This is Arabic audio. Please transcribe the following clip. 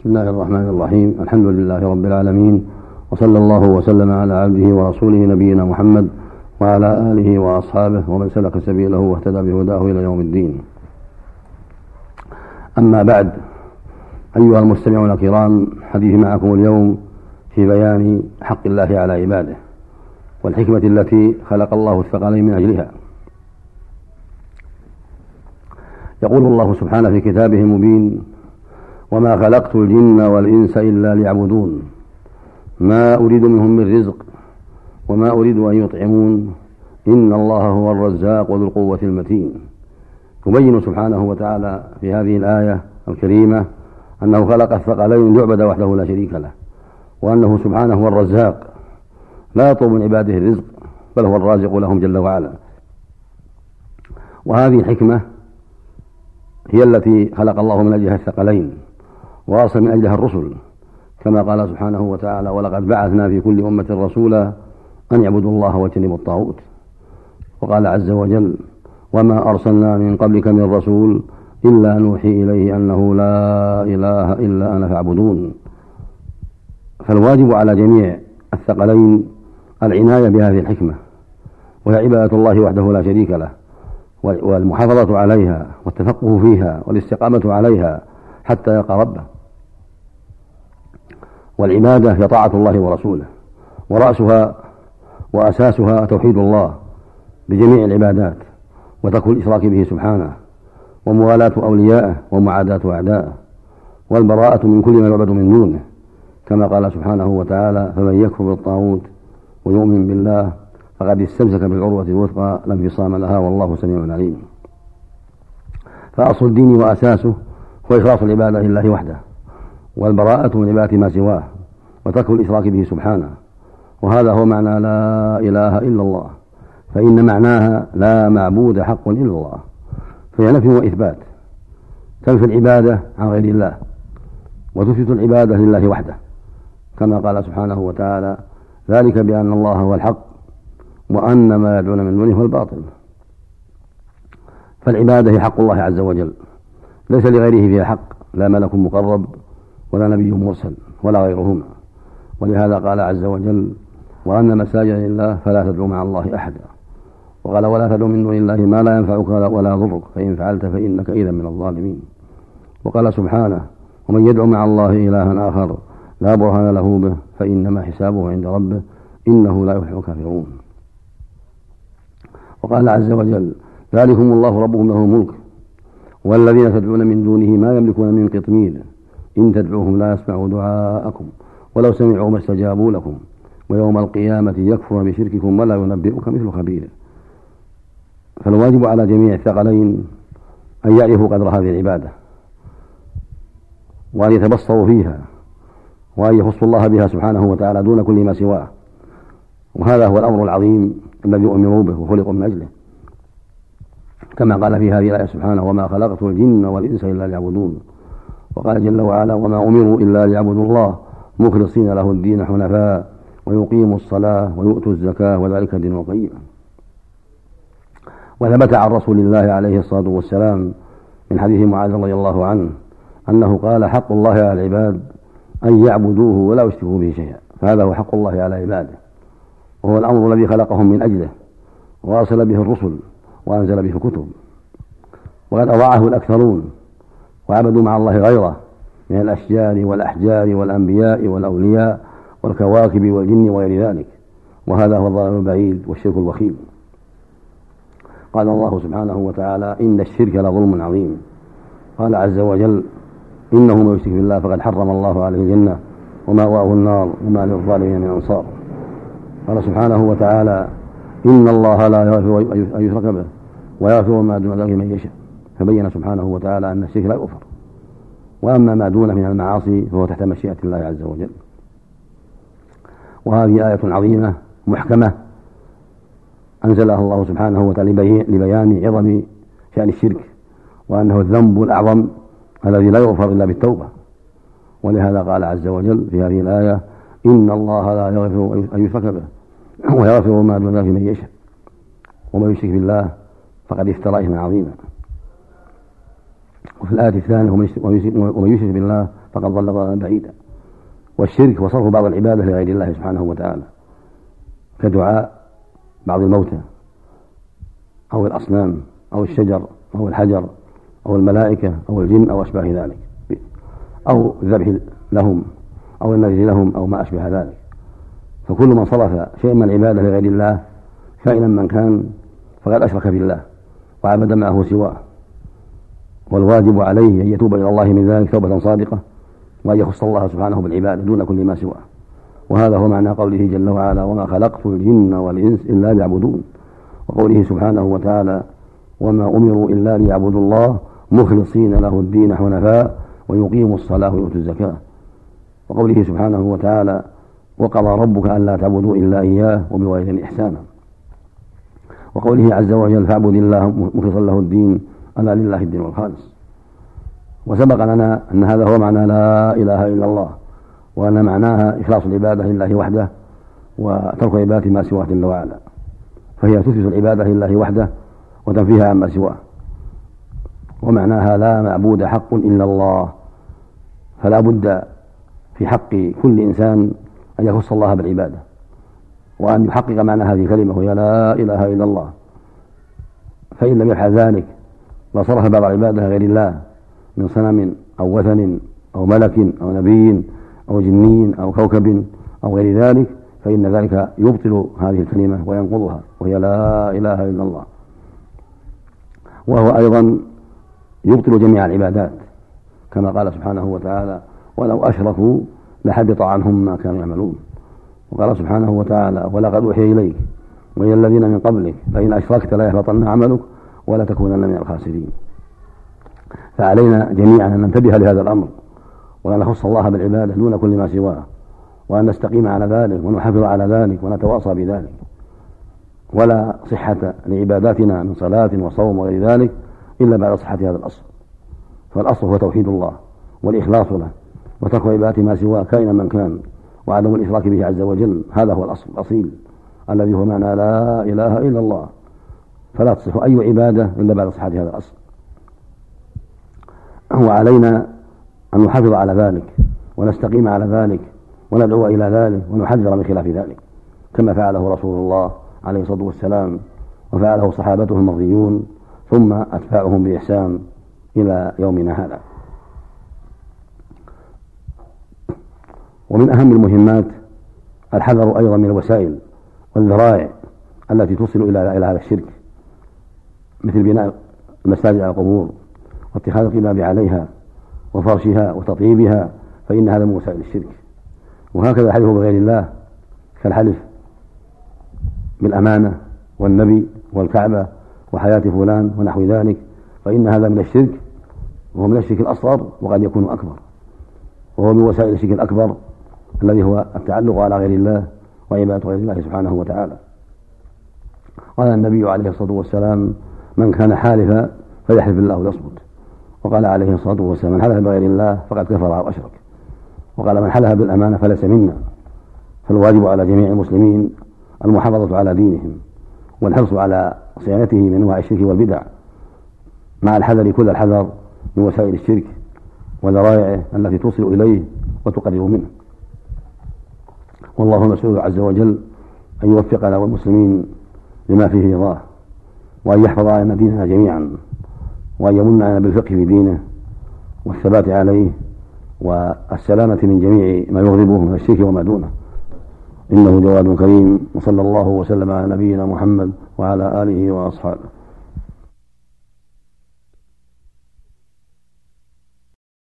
بسم الله الرحمن الرحيم. الحمد لله رب العالمين وصلى الله وسلم على عبده ورسوله نبينا محمد وعلى آله وأصحابه ومن سلك سبيله واهتدى بهداه إلى يوم الدين. أما بعد أيها المستمعون الكرام حديث معكم اليوم في بيان حق الله على عباده والحكمة التي خلق الله الثقلين من أجلها. يقول الله سبحانه في كتابه المبين وما خلقت الجن والإنس إلا ليعبدون. ما أريد منهم من رزق وما أريد أن يطعمون. إن الله هو الرزاق ذو القوة المتين. يبين سبحانه وتعالى في هذه الآية الكريمة أنه خلق الثقلين ليعبد وحده لا شريك له وأنه سبحانه هو الرزاق. لا يطلب من عباده الرزق بل هو الرازق لهم جل وعلا. وهذه الحكمة هي التي خلق الله من أجلها الثقلين. وأرسل من أجلها الرسل كما قال سبحانه وتعالى ولقد بعثنا في كل أمة رسولا أن يعبدوا الله واجتنبوا الطاغوت وقال عز وجل وما أرسلنا من قبلك من رسول إلا نوحي إليه أنه لا إله إلا أنا فاعبدون فالواجب على جميع الثقلين العناية بهذه الحكمة وهي عبادة الله وحده لا شريك له والمحافظة عليها والتفقه فيها والاستقامة عليها حتى يلقى ربه. والعبادة هي طاعة الله ورسوله ورأسها وأساسها توحيد الله بجميع العبادات وترك الإشراك به سبحانه وموالاة أوليائه ومعاداة أعدائه والبراءة من كل ما يعبد من دونه كما قال سبحانه وتعالى فمن يكفر بالطاغوت ويؤمن بالله فقد استمسك بالعروة الوثقى لا انفصام لها والله سميع عليم. فأصل الدين وأساسه هو إخلاص العبادة لله وحده. والبراءة من عبادة ما سواه وترك الإشراك به سبحانه. وهذا هو معنى لا إله إلا الله. فإن معناها لا معبود حق إلا الله. فهي نفي وإثبات. تنفي العبادة عن غير الله. وتثبت العبادة لله وحده. كما قال سبحانه وتعالى ذلك بأن الله هو الحق وأن ما يدعون من دونه هو الباطل. فالعبادة هي حق الله عز وجل. ليس لغيره فيها حق. لا ملك مقرب. ولا نبي مرسل ولا غيرهما. ولهذا قال عز وجل وأن مساجد لله فلا تدعو مع الله أحدا. وقال ولا تدعو من دون الله ما لا ينفعك ولا يضرك. فإن فعلت فإنك إذا من الظالمين. وقال سبحانه ومن يدعو مع الله إلها آخر لا برهان له به فإنما حسابه عند ربه إنه لا يفلح الكافرون. وقال عز وجل ذلكم الله ربكم له الملك والذين تدعون من دونه ما يملكون من قطمير. إن تدعوهم لا يسمعوا دعاءكم ولو سمعوا ما استجابوا لكم ويوم القيامة يكفر بشرككم ولا ينبئك مثل خبير فالواجب على جميع الثقلين أن يعرفوا قدر هذه العبادة وأن يتبصروا فيها وأن يخصوا الله بها سبحانه وتعالى دون كل ما سواه وهذا هو الأمر العظيم الذي أمروا به وخلقوا من أجله كما قال في هذه الآية سبحانه وما خلقت الجن والإنس إلا ليعبدون وقال جل وعلا وما أمروا إلا ليعبدوا الله مخلصين له الدين حنفاء ويقيموا الصلاة ويؤتوا الزكاة وذلك الدين القيم وثبت عن رسول الله عليه الصلاة والسلام من حديث معاذ رضي الله عنه أنه قال حق الله على العباد أن يعبدوه ولا يشركوا به شيئا. فهذا هو حق الله على عباده. وهو الأمر الذي خلقهم من أجله وأرسل به الرسل وأنزل به الكتب. وقد أضاعه الأكثرون. وعبدوا مع الله غيره من الأشجار والأحجار والأنبياء والأولياء والكواكب والجن وغير ذلك. وهذا هو الضلال البعيد والشرك الوخيم. قال الله سبحانه وتعالى إن الشرك لظلم عظيم. قال عز وجل إنه من يشرك بالله فقد حرم الله عليه الجنة ومأواه النار وما للظالمين من أنصار. قال سبحانه وتعالى إن الله لا يغفر أن يشرك به ويغفر ما دون ذلك من يشاء. فبين سبحانه وتعالى أن الشرك لا يغفر. وأما ما دونه من المعاصي فهو تحت مشيئة الله عز وجل. وهذه آية عظيمة محكمة أنزلها الله سبحانه وتعالى لبيان عظم شأن الشرك وأنه الذنب الأعظم الذي لا يغفر إلا بالتوبة. ولهذا قال عز وجل في هذه الآية إن الله لا يغفر أن يشرك به ويغفر ما دون ذلك من يشاء. ومن يشرك بالله فقد افترى إثما عظيما. وفي الآية الثانية ومن يشرك بالله فقد ضل ضلالا بعيدا. والشرك هو صرف بعض العبادة لغير الله سبحانه وتعالى كدعاء بعض الموتى أو الأصنام أو الشجر أو الحجر أو الملائكة أو الجن أو أشباه ذلك أو الذبح لهم أو النذر لهم أو ما أشبه ذلك. فكل من صرف شيئا من العبادة لغير الله كائنا من كان فقد أشرك بالله وعبد معه سواه. والواجب عليه أن يتوب إلى الله من ذلك توبة صادقة وأن يخص الله سبحانه بالعبادة دون كل ما سواه. وهذا هو معنى قوله جل وعلا وما خلقت الجن والإنس إلا ليعبدون وقوله سبحانه وتعالى وما أمروا إلا ليعبدوا الله مخلصين له الدين حنفاء ويقيموا الصلاة ويؤتوا الزكاة وقوله سبحانه وتعالى وقضى ربك ألا تعبدوا إلا إياه وبوالدين إحسانا وقوله عز وجل فاعبد الله مخلصا له الدين ألا لله الدين الخالص. وسبق لنا أن هذا هو معنى لا إله إلا الله وأن معناها إخلاص العبادة لله وحده وترك عبادة ما سواه جل وعلا. فهي تثبت العبادة لله وحده وتنفيها عما سواه. ومعناها لا معبود حق إلا الله. فلا بد في حق كل إنسان أن يخص الله بالعبادة وأن يحقق معنى هذه الكلمة وهي لا إله إلا الله. فإن لم يفعل ذلك لصرف بعض العبادة غير الله من صنم أو وثن أو ملك أو نبي أو جني أو كوكب أو غير ذلك فإن ذلك يبطل هذه الكلمة وينقضها وهي لا إله إلا الله. وهو أيضا يبطل جميع العبادات كما قال سبحانه وتعالى ولو أشركوا لحبط عنهم ما كانوا يعملون وقال سبحانه وتعالى ولقد أوحي إليك وإلى الذين من قبلك فإن أشركت لا يحبطن عملك ولا تكونن من الخاسرين. فعلينا جميعا أن ننتبه لهذا الأمر وأن نخص الله بالعبادة دون كل ما سواه وأن نستقيم على ذلك ونحافظ على ذلك ونتواصى بذلك. ولا صحة لعباداتنا من صلاة وصوم وغير ذلك إلا بعد صحة هذا الأصل. فالأصل هو توحيد الله والإخلاص له وترك عبادة ما سواه كائنا من كان وعدم الإشراك به عز وجل. هذا هو الأصل الأصيل الذي هو معنى لا إله إلا الله. فلا تصح أي عبادة إلا بعد صحة هذا الأصل. وعلينا أن نحافظ على ذلك ونستقيم على ذلك وندعو إلى ذلك ونحذر من خلاف ذلك. كما فعله رسول الله عليه الصلاة والسلام وفعله صحابته المرضيون ثم أتباعهم بإحسان إلى يومنا هذا. ومن أهم المهمات الحذر أيضا من الوسائل والذرائع التي توصل إلى إلى هذا الشرك. مثل بناء المساجد على القبور واتخاذ القباب عليها وفرشها وتطييبها فإن هذا من وسائل الشرك. وهكذا الحلف بغير الله كالحلف بالأمانة والنبي والكعبة وحياة فلان ونحو ذلك فإن هذا من الشرك وهو من الشرك الأصغر وقد يكون أكبر. وهو من وسائل الشرك الأكبر الذي هو التعلق على غير الله وعبادة غير الله سبحانه وتعالى. قال النبي عليه الصلاة والسلام من كان حالفا فليحلف الله ويصمت وقال عليه الصلاة والسلام من حلف بغير الله فقد كفر أو أشرك وقال من حلف بالأمانة فليس منا فالواجب على جميع المسلمين المحافظة على دينهم والحرص على صيانته من أنواع الشرك والبدع مع الحذر كل الحذر من وسائل الشرك وذرائعه التي توصل إليه وتقرب منه. والله المسؤول عز وجل أن يوفقنا والمسلمين لما فيه رضاه وأن يحفظ علينا ديننا جميعا وأن يمن علينا بالفقه في دينه والثبات عليه والسلامة من جميع ما يغضبه من الشرك وما دونه. إنه جواد كريم وصلى الله وسلم على نبينا محمد وعلى آله وأصحابه.